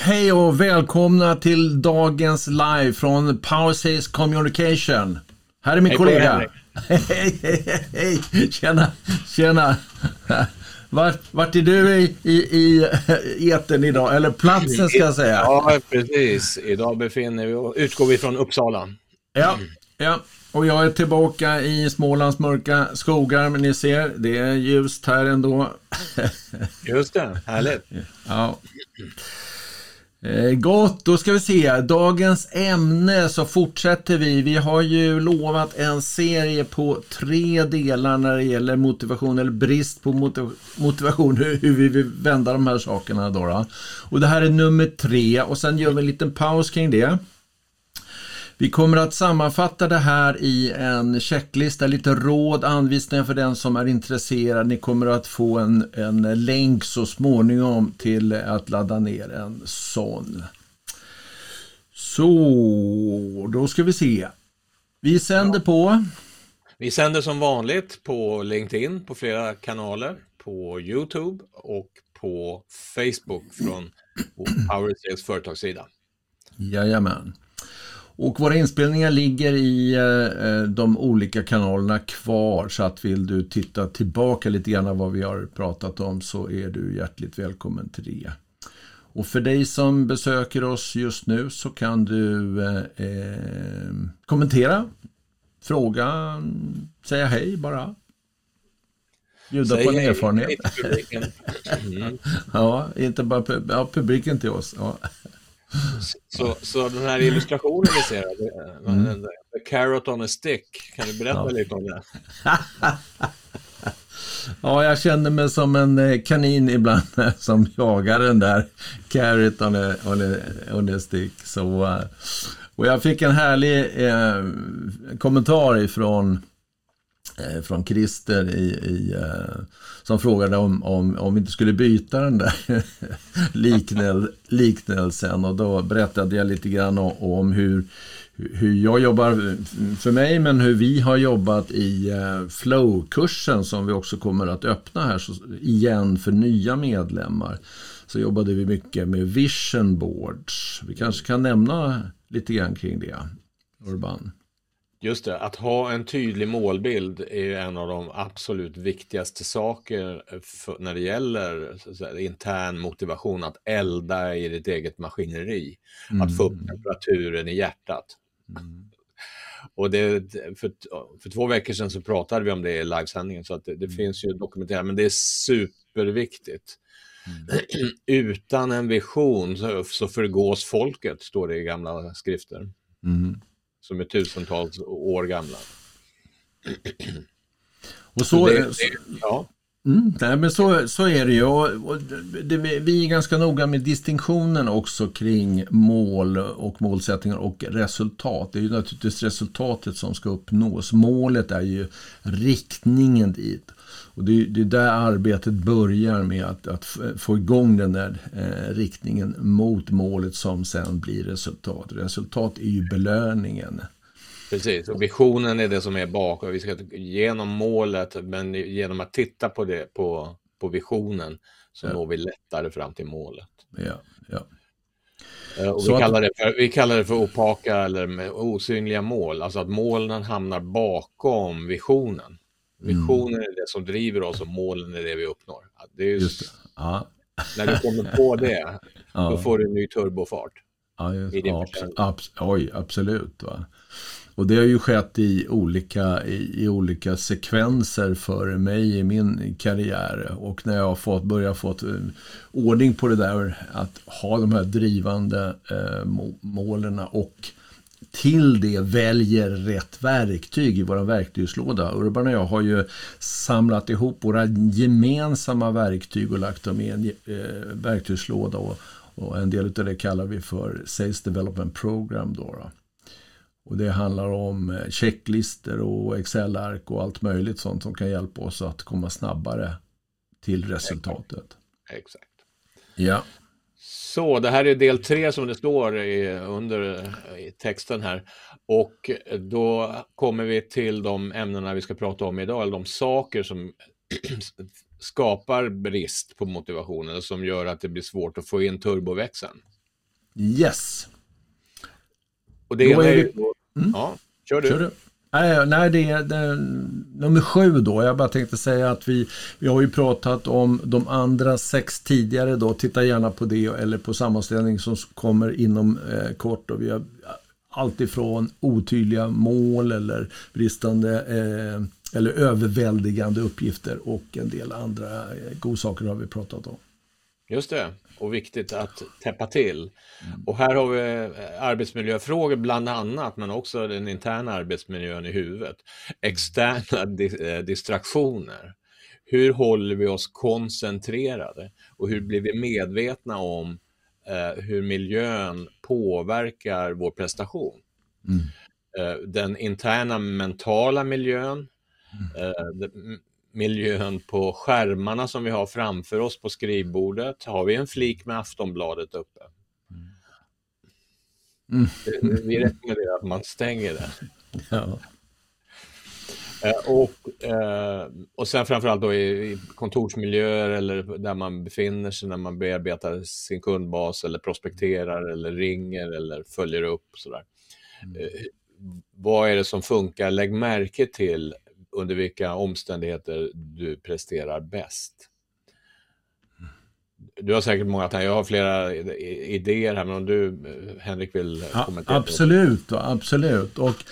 Hej och välkomna till dagens live från Power Sales Communication. Här är min Hej kollega. Hej, hej, hej, hej. Tjena, tjena. Vart, vart är du i, i, i etern idag? Eller platsen ska jag säga. Ja, precis. Idag befinner vi, utgår vi från Uppsala. Ja, ja. Och jag är tillbaka i Smålands mörka skogar, men ni ser, det är ljust här ändå. Just det, härligt. Ja. Eh, gott, då ska vi se. Dagens ämne så fortsätter vi. Vi har ju lovat en serie på tre delar när det gäller motivation eller brist på motiv motivation. Hur, hur vi vill vända de här sakerna då, då. Och det här är nummer tre och sen gör vi en liten paus kring det. Vi kommer att sammanfatta det här i en checklista, lite råd, anvisningar för den som är intresserad. Ni kommer att få en, en länk så småningom till att ladda ner en sån. Så, då ska vi se. Vi sänder på. Vi sänder som vanligt på LinkedIn, på flera kanaler, på YouTube och på Facebook från Power Sales företagssida. Jajamän. Och våra inspelningar ligger i eh, de olika kanalerna kvar så att vill du titta tillbaka lite grann vad vi har pratat om så är du hjärtligt välkommen till det. Och för dig som besöker oss just nu så kan du eh, eh, kommentera, fråga, säga hej bara. Bjuda Säg på en hej, erfarenhet. hej publiken. Mm. ja, inte bara pub ja, publiken till oss. Ja. Så, så den här illustrationen vi ser, Mm. the carrot on a stick, kan du berätta Ja. lite om det? Ja, jag känner mig som en eh, kanin ibland som jagar den där carrot on a, on a, on a stick. Så, eh, och jag fick en härlig eh, kommentar ifrån Eh, från Christer i, i, eh, som frågade om, om, om vi inte skulle byta den där liknel, liknelsen och då berättade jag lite grann om, om hur, hur jag jobbar för mig men hur vi har jobbat i eh, flow-kursen som vi också kommer att öppna här så, igen för nya medlemmar. Så jobbade vi mycket med vision boards. Vi kanske kan nämna lite grann kring det, Urban. Just det, att ha en tydlig målbild är en av de absolut viktigaste saker för, när det gäller säga, intern motivation, att elda i ditt eget maskineri, att få upp temperaturen i hjärtat. Och det, för, för två veckor sedan så pratade vi om det i livesändningen, så att det, det finns ju dokumenterat, men det är superviktigt. Utan en vision så, så förgås folket, står det i gamla skrifter Mm. Som är tusentals år gamla. Och så, det, det, ja, Mm, nej, men så, så är det ju. Och, och det, vi är ganska noga med distinktionen också kring mål och målsättningar och resultat. Det är ju naturligtvis resultatet som ska uppnås. Målet är ju riktningen dit. Och det det är där arbetet börjar med att, att få igång den där eh, riktningen mot målet som sen blir resultat. Resultat är ju belöningen. precis. Och visionen är det som är bakom. Vi ska genom målet, men genom att titta på det, på, på visionen, så Ja. når vi lättare fram till målet. Ja, ja. Eh, Och vi, kallar det för, vi kallar det för opaka eller osynliga mål, alltså att målen hamnar bakom visionen. Visionen är det som driver oss och målen är det vi uppnår. Det är ju, Just det. Ja, När du kommer på det, ja. då får du en ny turbofart. Ja, just, i din försäljning. abs, oj, absolut. Va? Och det har ju skett i olika, i, i olika sekvenser för mig i min karriär. Och när jag har fått, börjat fått eh, ordning på det där, att ha de här drivande eh, må- målen och till det väljer rätt verktyg i vår verktygslåda. Urban och jag har ju samlat ihop våra gemensamma verktyg och lagt dem i en eh, verktygslåda. Och, och en del av det kallar vi för Sales Development Program. Då, då. Och det handlar om eh, checklister och Excel-ark och allt möjligt sånt som kan hjälpa oss att komma snabbare till resultatet. Exakt. Ja, Så, det här är del tre som det står i, under i texten här. Och då kommer vi till de ämnena vi ska prata om idag, eller de saker som skapar brist på motivation, eller som gör att det blir svårt att få in turboväxeln. Yes. Och det ena är ju... Mm. Ja, kör du. Kör du. Nej, nej det, är, det är nummer sju då. Jag bara tänkte säga att vi, vi har ju pratat om de andra sex tidigare då. Titta gärna på det eller på sammanställning som kommer inom eh, kort. Och vi har alltifrån otydliga mål eller bristande eh, eller överväldigande uppgifter och en del andra eh, godsaker har vi pratat om. Just det, och viktigt att täppa till. Och här har vi eh, arbetsmiljöfrågor bland annat, men också den interna arbetsmiljön i huvudet. Externa eh, distraktioner. Hur håller vi oss koncentrerade? Och hur blir vi medvetna om eh, hur miljön påverkar vår prestation? Mm. Eh, den interna mentala miljön, mm. Miljön på skärmarna som vi har framför oss på skrivbordet. Har vi en flik med Aftonbladet uppe? Mm. Vi rekommenderar att man stänger den. Ja. Eh, och, eh, och sen framförallt då i kontorsmiljöer eller där man befinner sig när man bearbetar sin kundbas eller prospekterar eller ringer eller följer upp. Sådär. Mm. Eh, vad är det som funkar? Lägg märke till under vilka omständigheter du presterar bäst. Du har säkert många tankar, jag har flera idéer här, men om du Henrik vill kommentera? Ja, absolut, absolut. Och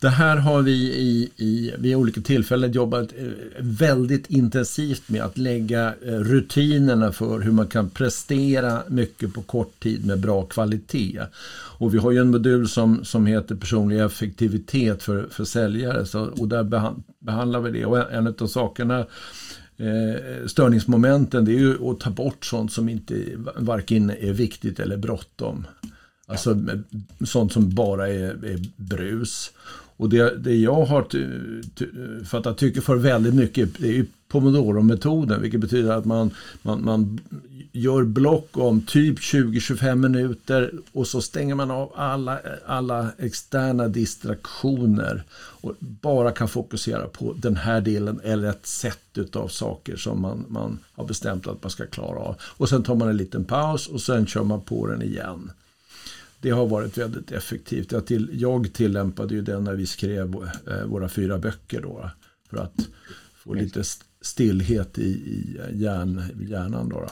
det här har vi i, i, vid olika tillfällen jobbat eh, väldigt intensivt med att lägga eh, rutinerna för hur man kan prestera mycket på kort tid med bra kvalitet. Och vi har ju en modul som, som heter personlig effektivitet för, för säljare så, och där behandlar vi det. Och en, en av sakerna eh, störningsmomenten det är ju att ta bort sånt som inte varken är viktigt eller bråttom. Alltså sånt som bara är, är brus. Och det, det jag har fattat tycker för väldigt mycket det är ju Pomodoro-metoden, vilket betyder att man, man, man gör block om typ 20-25 minuter och så stänger man av alla, alla externa distraktioner och bara kan fokusera på den här delen eller ett sätt av saker som man, man har bestämt att man ska klara av. Och sen tar man en liten paus och sen kör man på den igen. Det har varit väldigt effektivt. Jag, till, jag tillämpade ju den när vi skrev eh, våra fyra böcker då, för att få lite stillhet i, i hjärn, hjärnan. Då, då.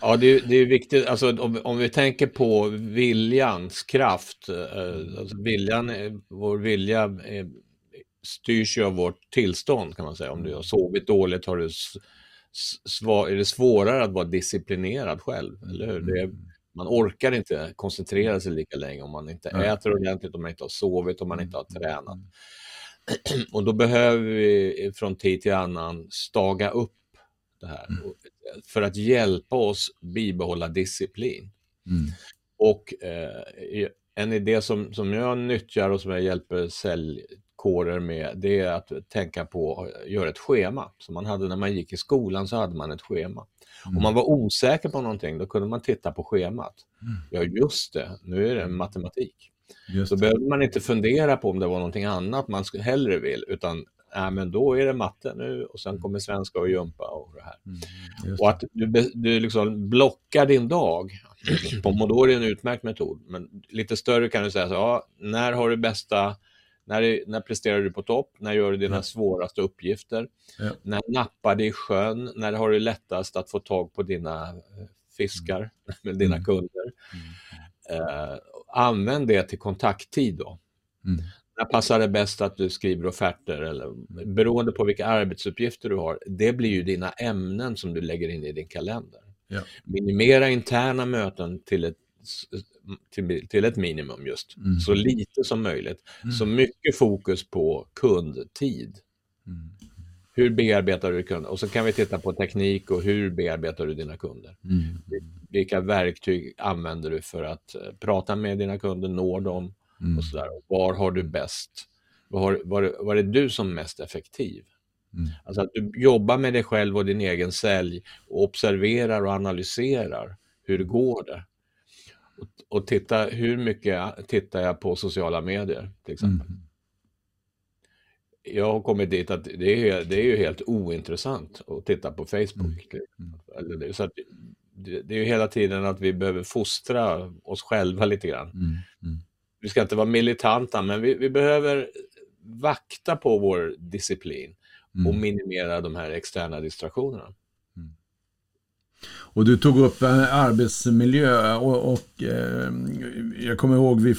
Ja, det, det är viktigt. Alltså, om, om, vi tänker på viljans kraft. Eh, alltså viljan, vår vilja är, styrs ju av vårt tillstånd kan man säga. Om du har sovit dåligt har du är det svårare att vara disciplinerad själv. Eller hur? Det, man orkar inte koncentrera sig lika länge om man inte äter ordentligt, om man inte har sovit, om man inte har tränat. Och då behöver vi från tid till annan staga upp det här mm. för att hjälpa oss bibehålla disciplin. Mm. Och eh, en idé som, som jag nyttjar och som jag hjälper säljkårer med, det är att tänka på att göra ett schema. Som man hade när man gick i skolan så hade man ett schema. Mm. Om man var osäker på någonting, då kunde man titta på schemat. Mm. Ja, just det, nu är det matematik. Så behöver man inte fundera på om det var någonting annat man hellre vill, utan äh, men då är det matte nu och sen kommer svenska och jumpa och det här. Mm, och att du, du liksom blockar din dag. Pomodoro är en utmärkt metod, men lite större kan du säga så, ja, när har du bästa när, när presterar du på topp? När gör du dina ja. svåraste uppgifter? Ja. När nappar det i sjön? När har du lättast att få tag på dina eh, fiskar, mm. med dina mm. kunder? Mm. Uh, använd det till kontakttid då. Mm. När passar det bäst att du skriver offerter? Eller, beroende på vilka arbetsuppgifter du har, det blir ju dina ämnen som du lägger in i din kalender. Ja. Minimera interna möten till ett, till, till ett minimum just, mm. så lite som möjligt. Mm. Så mycket fokus på kundtid. Mm. Hur bearbetar du kunder? Och så kan vi titta på teknik och hur bearbetar du dina kunder? Vilka verktyg använder du för att eh, prata med dina kunder, nå dem mm. och sådär. Var har du bäst? Var, var, var är du som mest effektiv? Mm. Alltså att du jobbar med dig själv och din egen sälj och observerar och analyserar. Hur går det? Och, och titta, hur mycket tittar jag på sociala medier till exempel? Mm jag har kommit dit att det är, det är ju helt ointressant att titta på Facebook. Mm. mm. Så att det är ju hela tiden att vi behöver fostra oss själva lite grann. Mm. Mm. Vi ska inte vara militanta, men vi, vi behöver vakta på vår disciplin och mm. minimera de här externa distraktionerna. Och du tog upp eh, arbetsmiljö och, och eh, jag kommer ihåg vi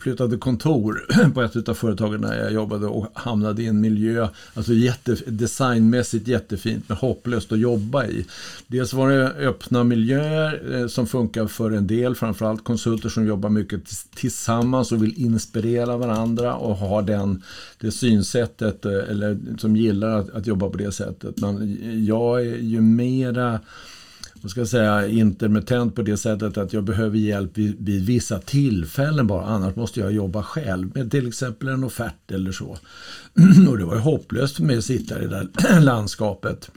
flyttade kontor på ett av företagen där jag jobbade och hamnade i en miljö, alltså jätte, designmässigt jättefint men hopplöst att jobba i. Dels var det öppna miljöer eh, som funkar för en del, framförallt konsulter som jobbar mycket tillsammans och vill inspirera varandra och har den, det synsättet eh, eller som gillar att, att jobba på det sättet. Men jag är ju mera vad ska jag säga, intermittent på det sättet att jag behöver hjälp vid, vid, vissa tillfällen bara. Annars måste jag jobba själv med till exempel en offert eller så. och det var ju hopplöst för mig att sitta i det där landskapet.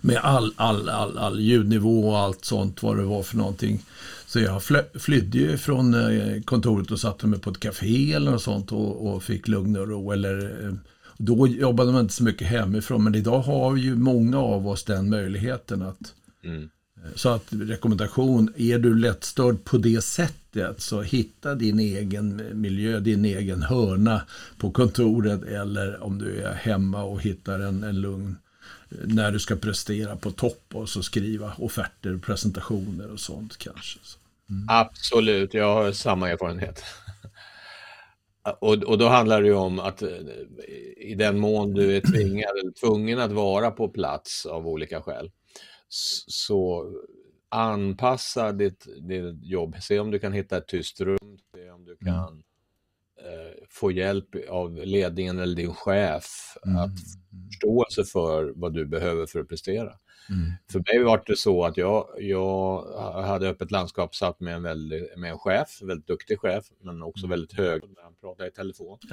Med all, all, all, all ljudnivå och allt sånt vad det var för någonting. Så jag flydde ju från eh, kontoret och satte mig på ett café eller något sånt och, och fick lugn och ro. Eller, eh, då jobbade man inte så mycket hemifrån men idag har ju många av oss den möjligheten att Mm. Så att rekommendation, är du lättstörd på det sättet så hitta din egen miljö, din egen hörna på kontoret eller om du är hemma och hittar en, en lugn när du ska prestera på topp och så skriva offerter, presentationer och sånt kanske. Mm. Absolut, jag har samma erfarenhet. Och, och då handlar det ju om att eh, i den mån du är tvingad eller tvungen att vara på plats av olika skäl så anpassa ditt, ditt jobb. Se om du kan hitta ett tyst rum, se om du mm. kan eh, få hjälp av ledningen eller din chef mm. att förståelse för vad du behöver för att prestera. Mm. För mig var det så att jag, jag hade öppet landskap satt med en, väldigt, med en chef, väldigt duktig chef, men också mm. väldigt hög när han pratade i telefon.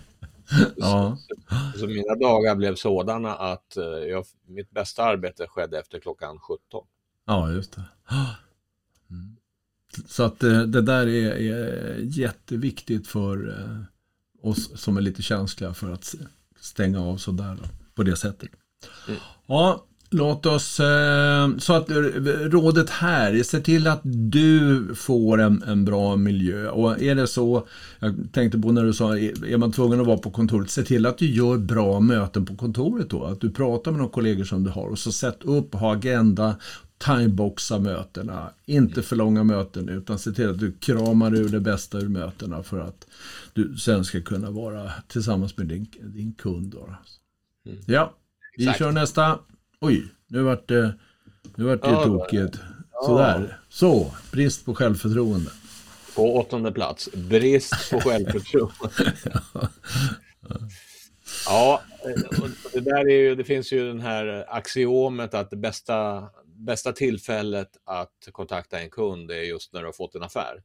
ja. så, så, mina dagar blev sådana att eh, jag, mitt bästa arbete skedde efter klockan 17. Ja, just det. Mm. Så att det, eh, det där är, är, jätteviktigt för eh, oss som är lite känsliga för att stänga av sådär på det sättet. Mm. Ja, Låt oss, eh, så att rådet här, är se till att du får en, en, bra miljö. Och är det så, jag tänkte på när du sa, är man tvungen att vara på kontoret, se till att du gör bra möten på kontoret då. Att du pratar med de kollegor som du har och så sätt upp, ha agenda, timeboxa mötena. Inte för långa möten utan se till att du kramar ur det bästa ur mötena för att du sen ska kunna vara tillsammans med din, din kund. Då. Mm. Ja, vi Exakt. kör nästa. Oj, nu vart det, nu vart det ja, tokigt. Sådär. Så, brist på självförtroende. På åttonde plats, brist på självförtroende. ja, det där är ju, det finns ju den här axiomet att det bästa, bästa tillfället att kontakta en kund är just när du har fått en affär.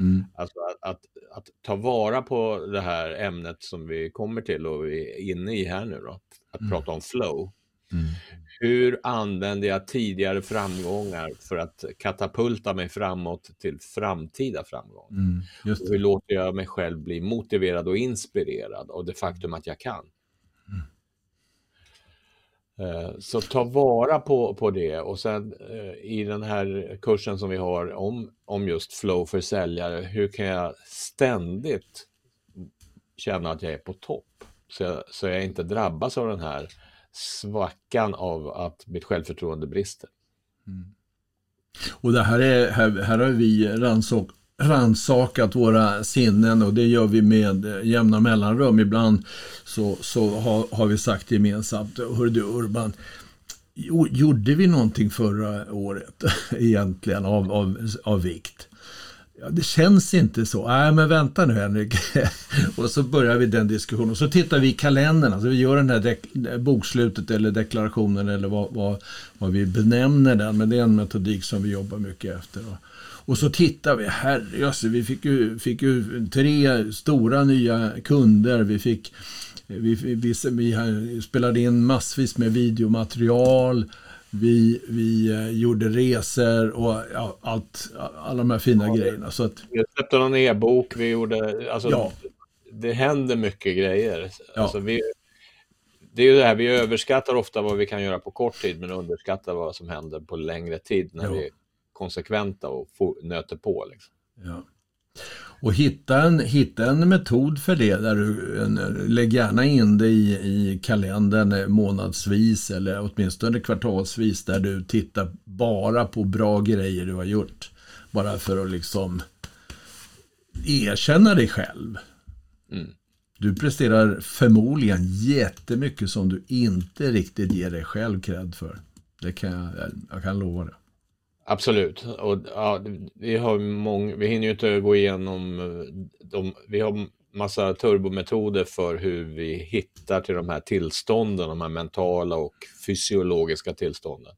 Mm. Alltså att, att, att, ta vara på det här ämnet som vi kommer till och vi är inne i här nu då. Att mm. prata om flow. Mm. Hur använder jag tidigare framgångar för att katapulta mig framåt till framtida framgång? Mm, hur låter jag mig själv bli motiverad och inspirerad av det faktum att jag kan? Mm. Eh, så ta vara på, på det och sen eh, i den här kursen som vi har om, om just flow för säljare, hur kan jag ständigt känna att jag är på topp? Så jag, så jag inte drabbas av den här svackan av att mitt självförtroende brister. Mm. Och det här, är, här, här har vi ransak, ransakat våra sinnen och det gör vi med jämna mellanrum. Ibland så, så har, har vi sagt gemensamt, hör du Urban, gjorde vi någonting förra året egentligen av, av, av vikt? Ja, det känns inte så. Nej, men vänta nu Henrik. och så börjar vi den diskussionen. Och så tittar vi i kalendern. Alltså vi gör den här bokslutet eller deklarationen eller vad, vad, vad, vi benämner den. Men det är en metodik som vi jobbar mycket efter. Och så tittar vi. Herrejösses, vi fick ju, fick ju tre stora nya kunder. Vi fick vi, vi, vi, vi spelade in massvis med videomaterial. Vi, vi eh, gjorde resor och ja, allt, alla de här fina ja, grejerna. Så att, vi släppte någon e-bok, vi gjorde, alltså, ja. det händer mycket grejer. Ja. Alltså, vi, det är ju det här, vi överskattar ofta vad vi kan göra på kort tid men underskattar vad som händer på längre tid när jo. vi är konsekventa och nöter på. Liksom. Ja. Och hitta en, hitta en metod för det. Där du, en, lägg gärna in det i, i kalendern månadsvis eller åtminstone kvartalsvis där du tittar bara på bra grejer du har gjort. Bara för att liksom erkänna dig själv. Mm. Du presterar förmodligen jättemycket som du inte riktigt ger dig själv cred för. Det kan jag, jag kan lova det. Absolut. Och, ja, vi, har många, vi hinner ju inte gå igenom de, vi har massa turbometoder för hur vi hittar till de här tillstånden, de här mentala och fysiologiska tillstånden.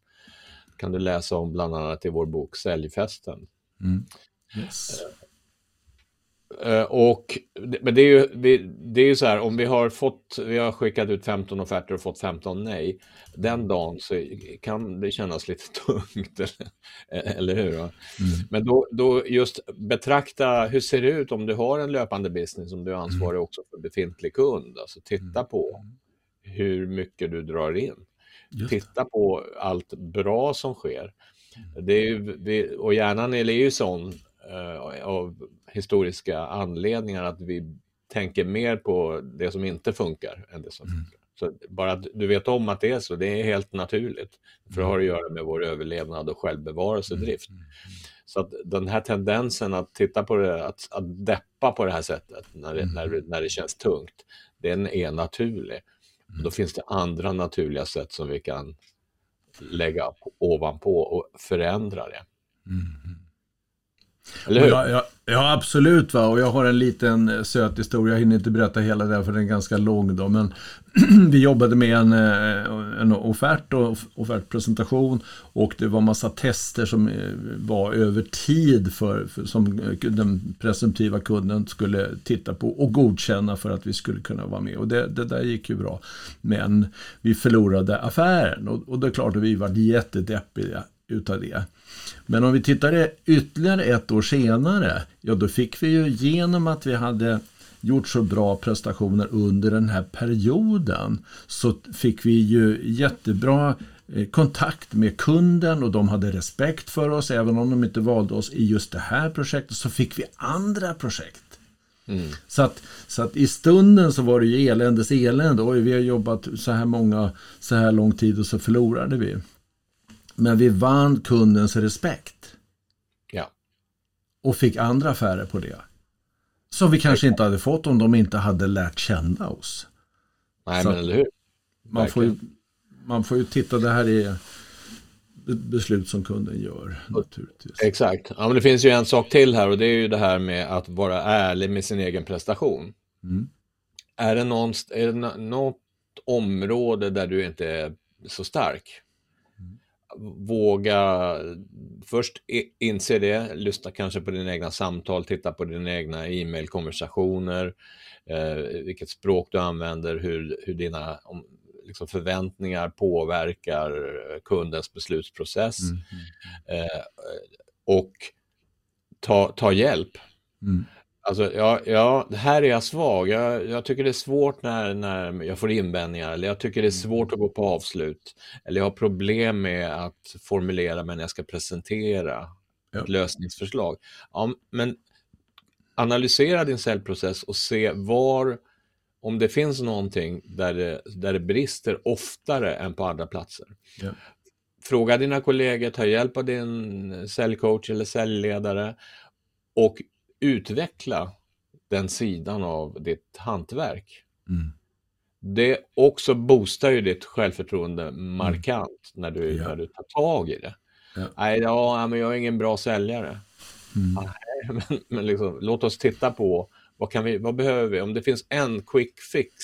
kan du läsa om bland annat i vår bok Säljfesten. Mm. Yes. Uh, och, men det är ju, det är ju så här, om vi har fått, vi har skickat ut 15 offerter och fått 15 nej, den dagen så kan det kännas lite tungt, eller, eller hur? Mm. Men då, då just betrakta, hur ser det ut om du har en löpande business, om du är ansvarig mm. också för befintlig kund, alltså titta på mm. hur mycket du drar in. Titta på allt bra som sker. Mm. Det är ju, och hjärnan är ju sån uh, av historiska anledningar att vi tänker mer på det som inte funkar än det som mm. funkar. Så bara att du vet om att det är så, det är helt naturligt. För det har att göra med vår överlevnad och självbevarelsedrift. Mm. Mm. Så att den här tendensen att titta på det, att, att deppa på det här sättet när det, när, när det känns tungt, den är naturlig. Då finns det andra naturliga sätt som vi kan lägga ovanpå och förändra det. Mm. Eller hur? Ja, jag, ja, absolut. Va? Och jag har en liten eh, söt historia. Jag hinner inte berätta hela den för den är ganska lång. Då. Men vi jobbade med en, eh, en offert och offertpresentation. Och det var massa tester som eh, var över tid för, för, som den presumtiva kunden skulle titta på och godkänna för att vi skulle kunna vara med. Och det, det där gick ju bra. Men vi förlorade affären och, och det är klart att vi var jättedeppiga utav det. Men om vi tittar ytterligare ett år senare, ja då fick vi ju genom att vi hade gjort så bra prestationer under den här perioden så fick vi ju jättebra eh, kontakt med kunden och de hade respekt för oss. Även om de inte valde oss i just det här projektet så fick vi andra projekt. Mm. Så, att, så att i stunden så var det ju eländes elände. Oj, vi har jobbat så här många, så här lång tid och så förlorade vi. Men vi vann kundens respekt. Ja. Och fick andra affärer på det. Som vi kanske inte hade fått om de inte hade lärt känna oss. Nej, Så men eller hur? Man får, ju, man får ju titta, det här är beslut som kunden gör naturligtvis. Exakt. Ja, men det finns ju en sak till här och det är ju det här med att vara ärlig med sin egen prestation. Mm. Är, det någonst, är det något område där du inte är så stark? Våga först inse det, lyssna kanske på dina egna samtal, titta på dina egna e-mailkonversationer, eh, vilket språk du använder, hur, hur dina om, liksom förväntningar påverkar kundens beslutsprocess. Mm. Eh, och ta, ta hjälp. Mm. Alltså, ja, ja, här är jag svag. Jag, jag, tycker det är svårt när, när jag får invändningar, eller jag tycker det är svårt mm. att gå på avslut. Eller jag har problem med att formulera mig när jag ska presentera ja. ett lösningsförslag. Ja, men analysera din säljprocess och se var, om det finns någonting där det, där det brister oftare än på andra platser. Ja. Fråga dina kollegor, ta hjälp av din säljcoach eller säljledare och utveckla den sidan av ditt hantverk. Mm. Det också boostar ju ditt självförtroende mm. markant när, du, ja. när du tar tag i det. Ja. Nej, ja, men jag är ingen bra säljare. Mm. Nej, men, men liksom, låt oss titta på vad, kan vi, vad behöver vi? Om det finns en quick fix.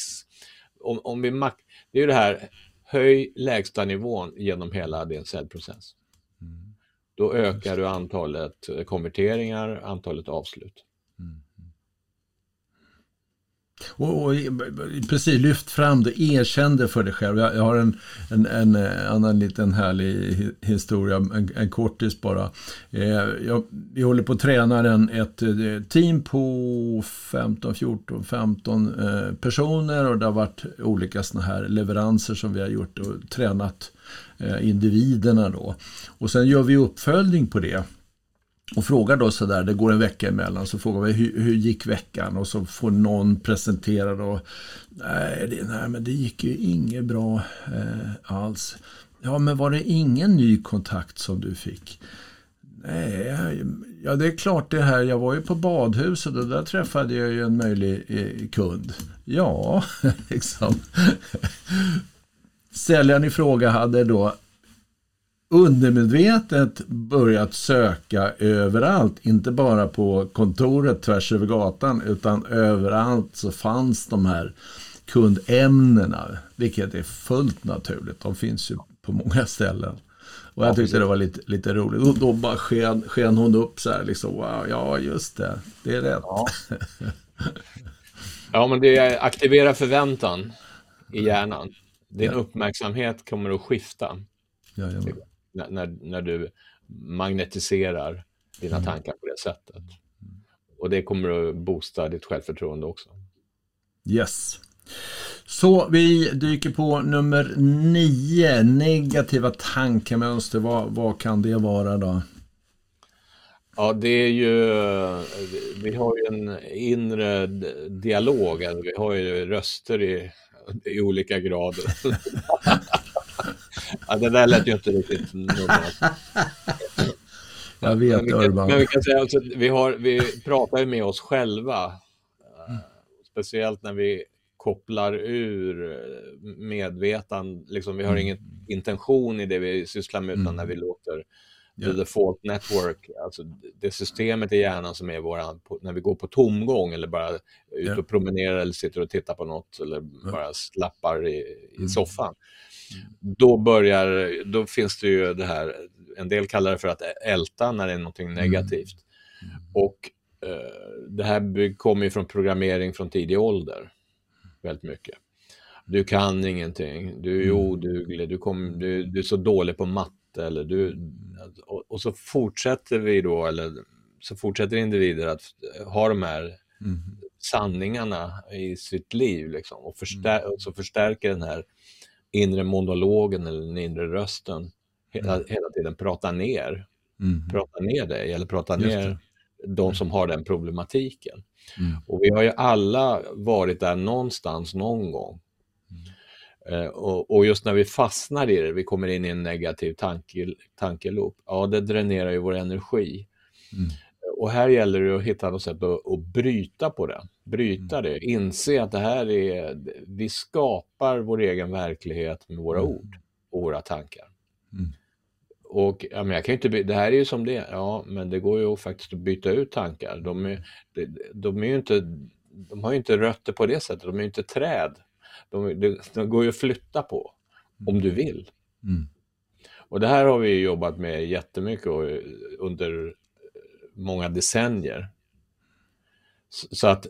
Om, om vi det är ju det här, höj lägsta nivån genom hela din säljprocess. Då ökar du antalet konverteringar, antalet avslut. Och, och, precis, lyft fram det, erkänn det för dig själv. Jag, jag har en, en, en, eh, annan liten härlig historia, en, en kortis bara. Eh, jag, vi håller på att träna en, ett eh, team på 15, 14, 15 eh, personer och det har varit olika såna här leveranser som vi har gjort och tränat eh, individerna då. Och sen gör vi uppföljning på det. Och frågar då sådär, det går en vecka emellan, så frågar vi hur, hur gick veckan? Och så får någon presentera då, nej, det, nej men det gick ju inget bra eh, alls. Ja, men var det ingen ny kontakt som du fick? Nej, ja det är klart det här, jag var ju på badhuset och där träffade jag ju en möjlig eh, kund. Ja, liksom. Säljaren i fråga hade då undermedvetet börjat söka överallt, inte bara på kontoret tvärs över gatan, utan överallt så fanns de här kundämnena, vilket är fullt naturligt. De finns ju på många ställen. Och jag tyckte det var lite, lite roligt. Och då bara sken, sken hon upp så här, liksom, wow, ja just det, det är rätt. Ja, ja men det är aktivera förväntan i hjärnan. Din ja. uppmärksamhet kommer att skifta. Jajamän när, när du magnetiserar dina mm. tankar på det sättet. Och det kommer att boosta ditt självförtroende också. Yes. Så vi dyker på nummer nio, negativa tankemönster. Vad, vad kan det vara då? Ja, det är ju, vi har ju en inre dialog, vi har ju röster i, i olika grader. ja, det där lät ju inte riktigt normalt. Jag vet, men vi kan, men vi kan säga alltså, vi, har, vi pratar ju med oss själva. Mm. Speciellt när vi kopplar ur eh, medvetan, liksom, vi har mm. ingen intention i det vi sysslar med, utan mm. när vi låter the default network, alltså det systemet i hjärnan som är våran, när vi går på tomgång eller bara ut och promenerar eller sitter och tittar på något eller bara slappar i, i mm. soffan. Då börjar, då finns det ju det här, en del kallar det för att älta när det är någonting mm. negativt. Mm. Och eh, det här kommer ju från programmering från tidig ålder, väldigt mycket. Du kan ingenting, du är mm. oduglig, du, kom, du, du är så dålig på matte eller du... Och, och, så fortsätter vi då, eller så fortsätter individer att ha de här mm. sanningarna i sitt liv liksom, och, förstär, mm. och så förstärker den här inre monologen eller den inre rösten hela, mm. hela tiden prata ner. Mm. Prata ner dig eller prata ner de som har den problematiken. Mm. Och vi har ju alla varit där någonstans någon gång. Mm. Eh, och, och, just när vi fastnar i det, vi kommer in i en negativ tanke, tankeloop, ja det dränerar ju vår energi. Mm. Och här gäller det att hitta något sätt att, att bryta på det. Bryta mm. det, inse att det här är, vi skapar vår egen verklighet med våra mm. ord och våra tankar. Mm. Och ja, men jag kan inte, det här är ju som det ja men det går ju faktiskt att byta ut tankar. De, är, de, är ju inte, de har ju inte rötter på det sättet, de är ju inte träd. De, de, de går ju att flytta på, om mm. du vill. Mm. Och det här har vi jobbat med jättemycket under många decennier. Så att,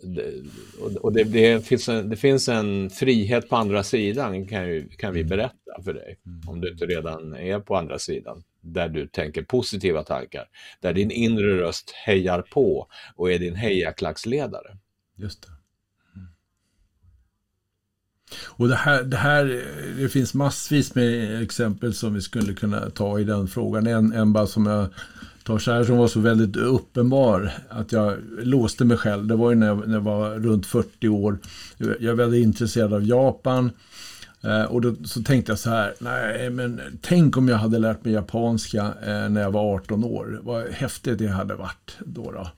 och det, det, finns en, det finns en frihet på andra sidan kan, ju, kan vi berätta för dig. Mm. Om du inte redan är på andra sidan. Där du tänker positiva tankar. Där din inre röst hejar på och är din hejaklacksledare. Just det. Mm. Och det här, det här, det finns massvis med exempel som vi skulle kunna ta i den frågan. En, en bara som jag här som var så väldigt uppenbar att jag låste mig själv. Det var ju när jag, när jag var runt 40 år. Jag var väldigt intresserad av Japan. Eh, och då så tänkte jag så här, nej men tänk om jag hade lärt mig japanska eh, när jag var 18 år. Vad häftigt det hade varit då. då.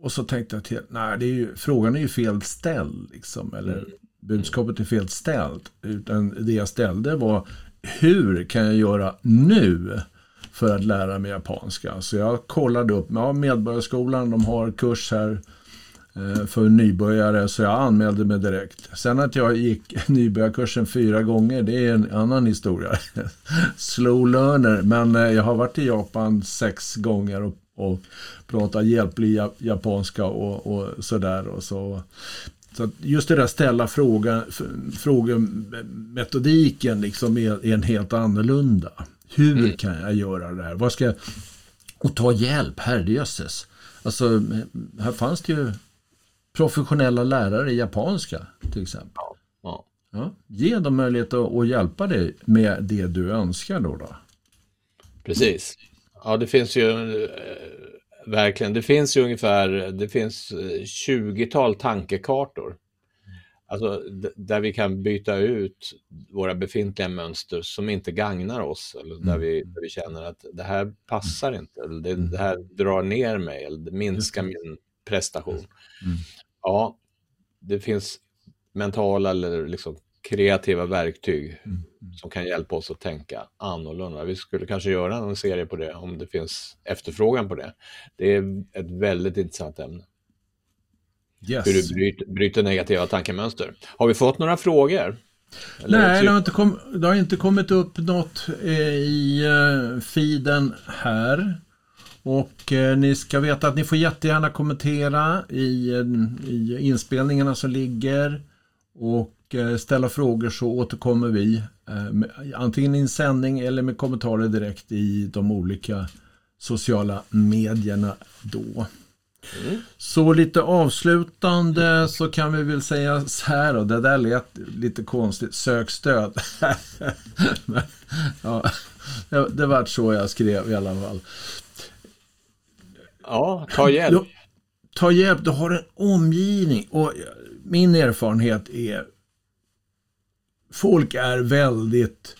Och så tänkte jag till, nej det är ju, frågan är ju fel ställd. Liksom, eller mm. budskapet är fel ställt. Utan det jag ställde var, hur kan jag göra nu? För att lära mig japanska. Så jag kollade upp, ja, Medborgarskolan de har kurs här eh, för nybörjare så jag anmälde mig direkt. Sen att jag gick nybörjarkursen fyra gånger, det är en annan historia. Slow learner, men eh, jag har varit i Japan sex gånger och, och pratat hjälplig japanska och, och sådär. Och så. Så just det där ställa frågan, frågemetodiken liksom är, är en helt annorlunda. Hur mm. kan jag göra det här? Vad ska jag... Och ta hjälp, herrejösses. Alltså, här fanns det ju professionella lärare i japanska till exempel. Ja. Ja. Ge dem möjlighet att, att hjälpa dig med det du önskar då. då. Precis. Ja, det finns ju eh, verkligen, det finns ju ungefär, det finns 20-tal eh, tankekartor. Alltså där vi kan byta ut våra befintliga mönster som inte gagnar oss. Eller där, mm. vi, där vi känner att det här passar inte, eller det, det här drar ner mig, eller det minskar min prestation. Mm. Ja, det finns mentala eller liksom kreativa verktyg mm. som kan hjälpa oss att tänka annorlunda. Vi skulle kanske göra en serie på det om det finns efterfrågan på det. Det är ett väldigt intressant ämne. Yes. Hur du bryter, bryter, negativa tankemönster. Har vi fått några frågor? Eller Nej, det har, inte kom, det har inte kommit upp något eh, i eh, feeden här. Och eh, ni ska veta att ni får jättegärna kommentera i, i inspelningarna som ligger. Och eh, ställa frågor så återkommer vi. Eh, med, antingen i en sändning eller med kommentarer direkt i de olika sociala medierna då. Mm. Så lite avslutande så kan vi väl säga så här då, det där lät lite konstigt, sök stöd. ja, det var så jag skrev i alla fall. Ja, ta hjälp. Du, ta hjälp, du har en omgivning. Och min erfarenhet är folk är väldigt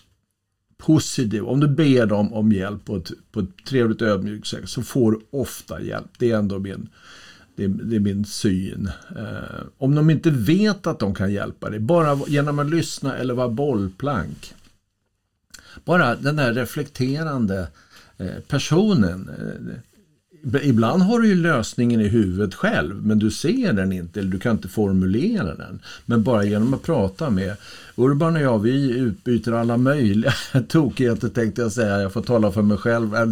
positiv. Om du ber dem om hjälp på ett, på ett trevligt ödmjukt sätt så får du ofta hjälp. Det är ändå min, det är, det är min syn. Eh, om de inte vet att de kan hjälpa dig, bara genom att lyssna eller vara bollplank. Bara den där reflekterande eh, personen. Eh, Eh, Ibland har du ju lösningen i huvudet själv men du ser den inte eller du kan inte formulera den. Men bara genom att prata med Urban och jag, vi utbyter alla möjliga tokigheter tänkte jag säga. Jag får tala för mig själv.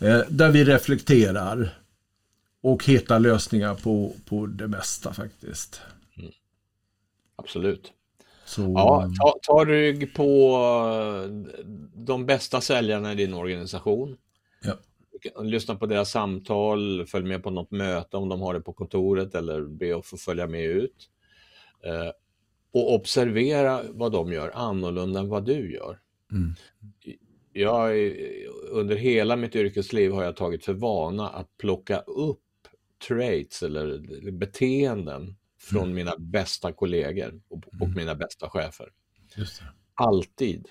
Eh, där vi reflekterar och hittar lösningar på, på det mesta faktiskt. Mm. Absolut. Så... Ja, ta, ta rygg på de bästa säljarna i din organisation. Ja lyssna på deras samtal, följ med på något möte om de har det på kontoret eller be att få följa med ut. Eh, och observera vad de gör annorlunda än vad du gör. Mm. Jag, under hela mitt yrkesliv har jag tagit för vana att plocka upp traits eller beteenden från mm. mina bästa kollegor och, och mm. mina bästa chefer. Alltid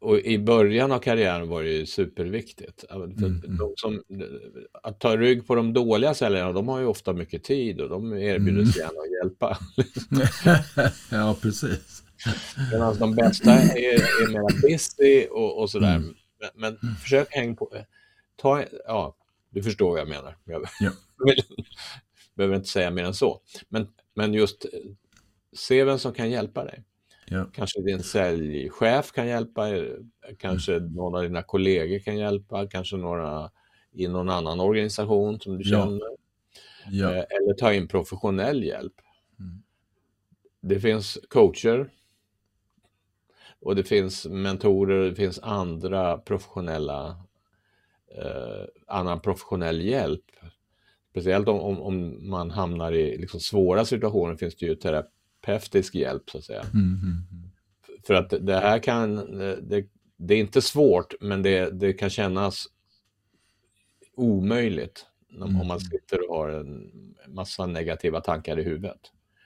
och i början av karriären var det ju superviktigt. Mm, mm. Som, att ta rygg på de dåliga säljarna, de har ju ofta mycket tid och de erbjuder sig mm. gärna att hjälpa. ja, precis. Medan de bästa är, är mer busy och, och sådär. Mm. Men, men mm. försök hänga på. Ta, ja, du förstår vad jag menar. Jag ja. behöver inte säga mer än så. Men, men just se vem som kan hjälpa dig. Ja. Kanske din säljchef kan hjälpa, kanske mm. någon av dina kollegor kan hjälpa, kanske några i någon annan organisation som du känner. Ja. Eh, eller ta in professionell hjälp. Mm. Det finns coacher och det finns mentorer, det finns andra professionella, eh, annan professionell hjälp. Speciellt om, om, om man hamnar i liksom svåra situationer finns det ju terapi terapeutisk hjälp så att säga. Mm, mm, mm. För att det här kan, det, det är inte svårt, men det, det kan kännas omöjligt mm. om man sitter och har en massa negativa tankar i huvudet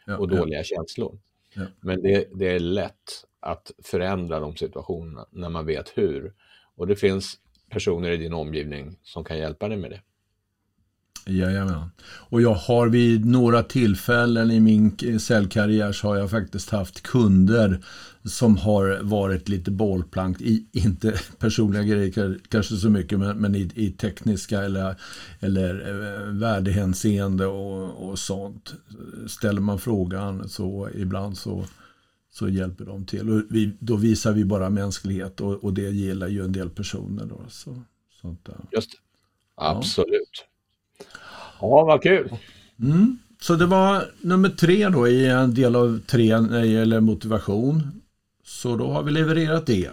ja, och dåliga ja. känslor. Ja. Men det, det är lätt att förändra de situationerna när man vet hur. Och det finns personer i din omgivning som kan hjälpa dig med det. Jajamän. Och jag har vid några tillfällen i min säljkarriär så har jag faktiskt haft kunder som har varit lite bollplank i, inte personliga grejer kanske så mycket, men, men i, i, tekniska eller, eller eh, värdehänseende och, och sånt. Ställer man frågan så ibland så, så hjälper de till. Och vi, då visar vi bara mänsklighet och, och det gillar ju en del personer. Då, så, sånt där. Just det. Absolut. Ja. Ja, vad kul. Mm. Så det var nummer tre då i en del av tre när det gäller motivation. Så då har vi levererat det.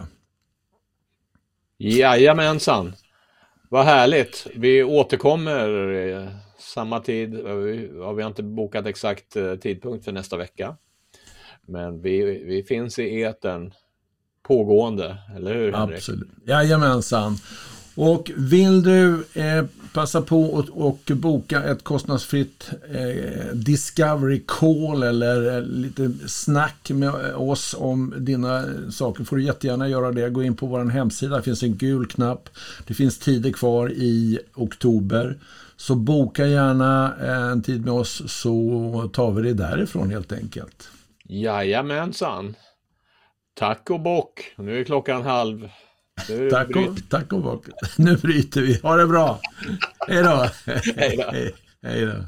Jajamensan. Vad härligt. Vi återkommer eh, samma tid. Vi har inte bokat exakt eh, tidpunkt för nästa vecka. Men vi, vi finns i eten pågående, eller hur Henrik? Absolut. Jajamensan. Och vill du eh, passa på och, och boka ett kostnadsfritt eh, Discovery Call eller eh, lite snack med oss om dina saker får du jättegärna göra det. Gå in på vår hemsida, det finns en gul knapp. Det finns tider kvar i oktober. Så boka gärna eh, en tid med oss så tar vi det därifrån helt enkelt. Jajamensan. Tack och bock. Nu är klockan halv. Tack, och, tack och bock. Nu bryter vi. Ha det bra. Hej då. Hej då.